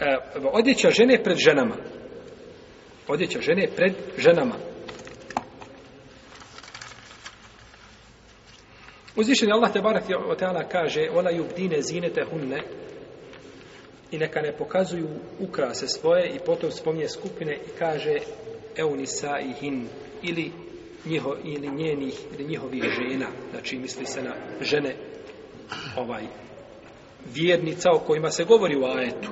e, odjeća žene pred ženama. Odjeća žene pred ženama. Uzvišen je Allah te barak teala kaže ona jubdine zinete hunne i neka ne pokazuju ukrase svoje i potom spomnije skupine i kaže eunisa i hin ili njiho, ili njenih ili njihovih žena znači misli se na žene ovaj vjernica o kojima se govori u ajetu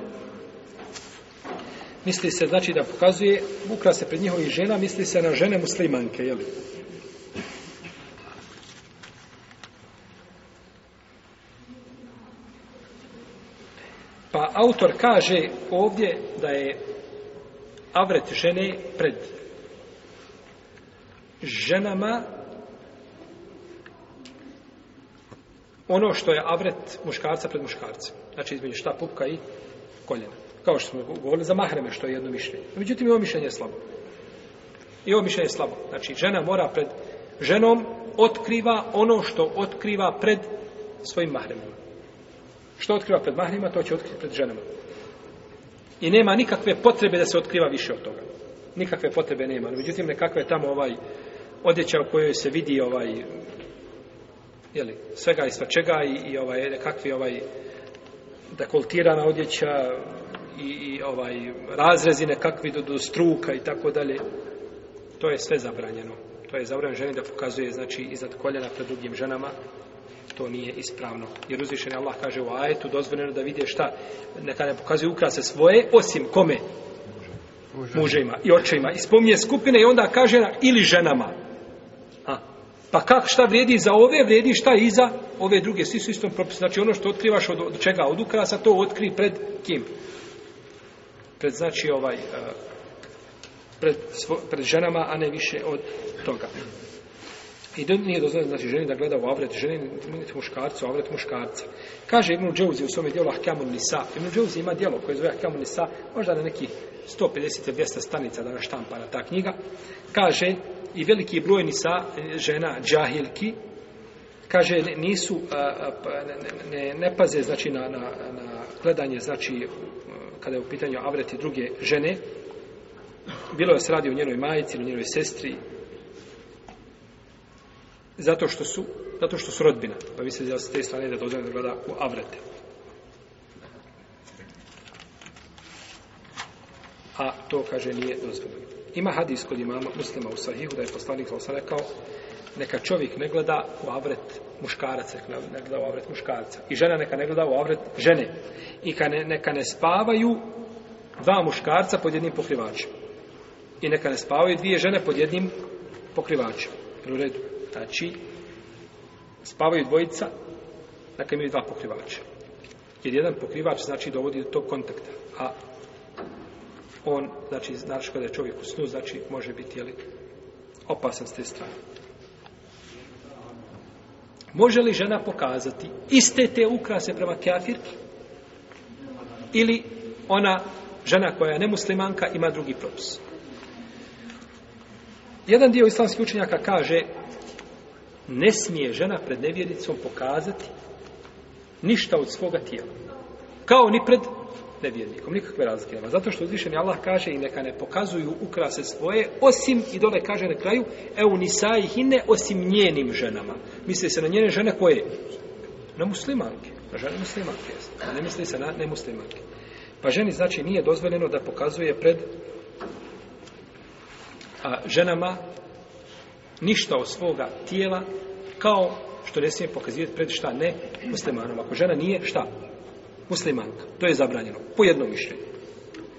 misli se znači da pokazuje ukra se pred njihovim žena, misli se na žene muslimanke, jeli? Pa autor kaže ovdje da je avret žene pred ženama ono što je avret muškarca pred muškarcem. Znači između šta pupka i koljena kao što smo govorili za mahreme, što je jedno mišljenje. Međutim, i ovo mišljenje je slabo. I ovo mišljenje je slabo. Znači, žena mora pred ženom otkriva ono što otkriva pred svojim mahremima. Što otkriva pred mahremima, to će otkriti pred ženama. I nema nikakve potrebe da se otkriva više od toga. Nikakve potrebe nema. Međutim, nekakve tamo ovaj odjeća u kojoj se vidi ovaj jeli, svega i svačega i, i ovaj, nekakvi ovaj dekoltirana odjeća, i, i ovaj razrezi nekakvi do, do struka i tako dalje. To je sve zabranjeno. To je zabranjeno ženi da pokazuje znači iznad koljena pred drugim ženama to nije ispravno. Jer uzvišen Allah kaže u ajetu dozvoljeno da vidje šta neka ne pokazuje ukrase svoje osim kome? Mužima i očima. I spominje skupine i onda kaže na, ili ženama. A, pa kak šta vrijedi za ove, vrijedi šta i za ove druge. Svi su istom propisu. Znači ono što otkrivaš od, od čega od ukrasa, to otkri pred kim? pred znači ovaj eh, pred, svo, pred ženama a ne više od toga i da nije dozvoljeno znači ženi da gleda u avret ženi muškarcu, avret muškarca kaže Ibn Džewzi u svome dijelu Ahkamun Nisa Ibn Džewzi ima dijelo koje zove Ahkamun Nisa možda na nekih 150-200 stanica da ga štampa na ta knjiga kaže i veliki broj Nisa eh, žena džahilki kaže nisu eh, a, pa, a, ne, ne, ne, ne, paze znači na, na, na gledanje znači u kada je u pitanju avreti druge žene, bilo da se radi o njenoj majici ili njenoj sestri, zato što su, zato što su rodbina. Pa vi se da se te strane da dođe da gleda u avrete. A to, kaže, nije dozvoljeno. Ima hadis kod imama muslima u sahihu da je poslanik sa rekao, kao neka čovjek ne gleda u avret muškaraca, ne gleda u avret muškarca. I žena neka ne gleda u avret žene. I ka ne, neka ne spavaju dva muškarca pod jednim pokrivačem. I neka ne spavaju dvije žene pod jednim pokrivačem. U redu. Znači, spavaju dvojica, neka imaju dva pokrivača. Jer jedan pokrivač znači dovodi do tog kontakta. A on, znači, znači kada je čovjek u snu, znači može biti jelik opasan s te strane. Može li žena pokazati iste te ukrase prema kafirki? Ili ona žena koja je nemuslimanka ima drugi propis? Jedan dio islamskih učenjaka kaže ne smije žena pred nevjernicom pokazati ništa od svoga tijela. Kao ni pred nevjernikom. Nikakve razlike nema. Zato što uzvišen Allah kaže i neka ne pokazuju ukrase svoje, osim, i dole kaže na kraju, evo nisa i hine, osim njenim ženama. Misli se na njene žene koje? Na muslimanke. Na žene muslimanke. A ne misli se na nemuslimanke. Pa ženi znači nije dozvoljeno da pokazuje pred a, ženama ništa od svoga tijela kao što ne smije pokazivati pred šta ne muslimanom. Ako žena nije, šta? muslimanka. To je zabranjeno. Po jednom mišljenju.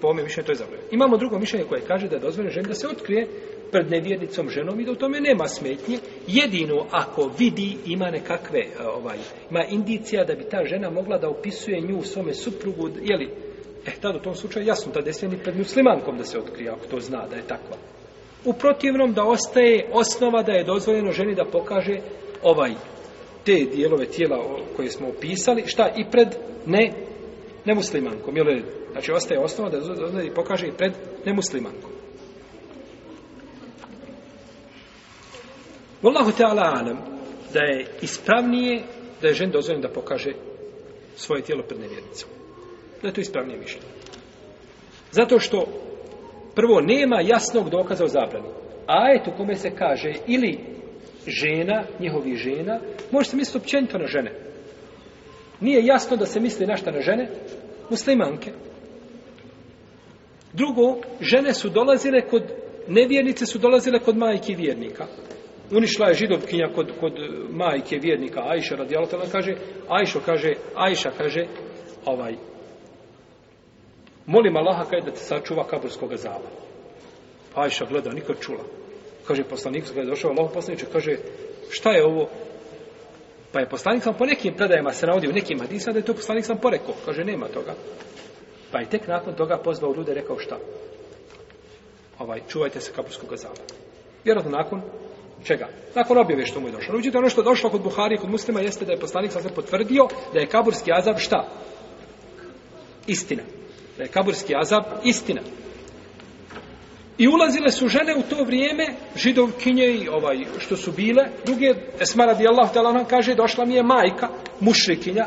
Po ome mišljenju to je zabranjeno. Imamo drugo mišljenje koje kaže da je dozvoljeno ženi da se otkrije pred nevjernicom ženom i da u tome nema smetnje. Jedino ako vidi ima nekakve, e, ovaj, ima indicija da bi ta žena mogla da opisuje nju u svome suprugu, jeli, eh, tad u tom slučaju jasno, tada je sve ni pred muslimankom da se otkrije, ako to zna da je takva. U protivnom da ostaje osnova da je dozvoljeno ženi da pokaže ovaj, te dijelove tijela koje smo opisali, šta i pred ne nemuslimankom, jel? Znači, ostaje osnovno da zna i pokaže i pred nemuslimankom. Wallahu ta'ala alam da je ispravnije da je žen dozvoljena da pokaže svoje tijelo pred nevjernicom. Da je to ispravnije mišljenje. Zato što prvo nema jasnog dokaza o zabrani. A je to kome se kaže ili žena, njihovi žena, može se misliti općenito na žene. Nije jasno da se misli nešto na žene, muslimanke. Drugo, žene su dolazile kod, nevjernice su dolazile kod majke vjernika. Unišla je židovkinja kod, kod e, majke vjernika, Ajša radijalotelna kaže, Ajšo kaže, Ajša kaže, ovaj, molim Allaha kaj da te sačuva kaburskog zala. Ajša gleda, nikad čula. Kaže, poslanik, kada je došao Allah poslaniče, kaže, šta je ovo? Pa je poslanik sam po nekim predajama se navodio, nekim hadisa da je to poslanik sam porekao. Kaže, nema toga. Pa je tek nakon toga pozvao ljude, rekao šta? Ovaj, čuvajte se kapurskog zala. Vjerojatno nakon čega? Nakon objave što mu je došlo. Uđite, ono što je došlo kod Buhari i kod muslima jeste da je poslanik sam se potvrdio da je kaburski azab šta? Istina. Da je kaburski azab istina. I ulazile su žene u to vrijeme, židovkinje i ovaj, što su bile. Druge, Esma radijallahu ta'ala nam kaže, došla mi je majka, mušrikinja,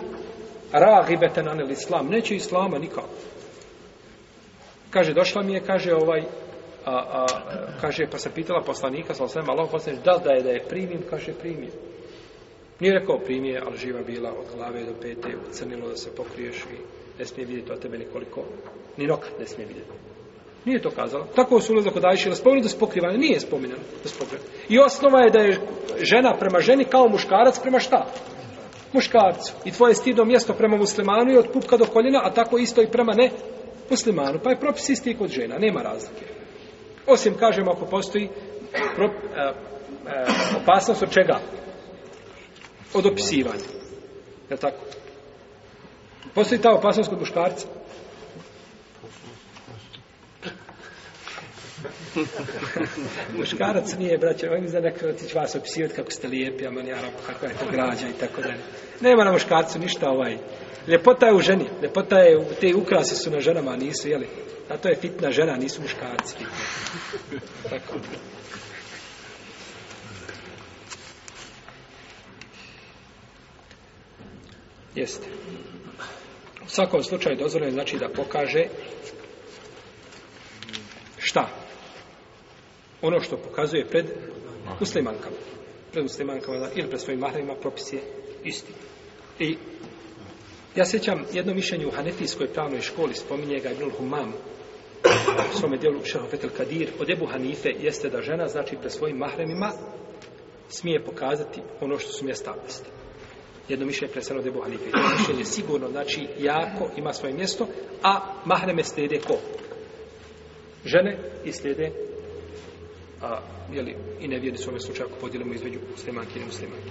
ragi betenan ili islam, neće islama nikako. Kaže, došla mi je, kaže ovaj, a, a, a kaže, pa se pitala poslanika, sa osvema, Allah poslanič, da da je da je primim, kaže, primim. Nije rekao primije, ali živa bila od glave do pete, u crnilo da se pokriješ i ne smije vidjeti od tebe nikoliko, ni nokat ne smije vidjeti. Nije to kazala. Tako su ulazak od Ajše, da spomenu da spokriva, nije spomenuo da spokriva. I osnova je da je žena prema ženi kao muškarac prema šta? Muškarcu. I tvoje stidno mjesto prema muslimanu je od pupka do koljena, a tako isto i prema ne muslimanu. Pa je propis isti kod žena, nema razlike. Osim, kažemo, ako postoji pro, e, e, opasnost od čega? Od opisivanja. Je tako? Postoji ta opasnost kod muškarca? Muškarac nije, braće, ovaj za neko ti će vas opisivati kako ste lijepi, ali ja rabu, kako je to građa i tako dalje. Nema na muškarcu ništa ovaj. Ljepota je u ženi, ljepota je, u te ukrasi su na ženama, a nisu, jeli? A to je fitna žena, nisu muškarci. tako. Jeste. U svakom slučaju dozvoljeno je znači da pokaže ono što pokazuje pred muslimankama pred muslimankama ili pred svojim mahrima propis je isti i ja sećam jedno mišljenje u hanefijskoj pravnoj školi spominje ga Ibnul Humam u svome dijelu Šehofet Kadir od Ebu Hanife jeste da žena znači pred svojim mahremima smije pokazati ono što su mjesta mjesta jedno mišljenje je predstavno Debu Hanife jedno mišljenje sigurno znači jako ima svoje mjesto a mahreme slijede ko? žene i slijede a, jeli, i nevijedi su ove slučaje ako podijelimo između muslimanke i muslimanke.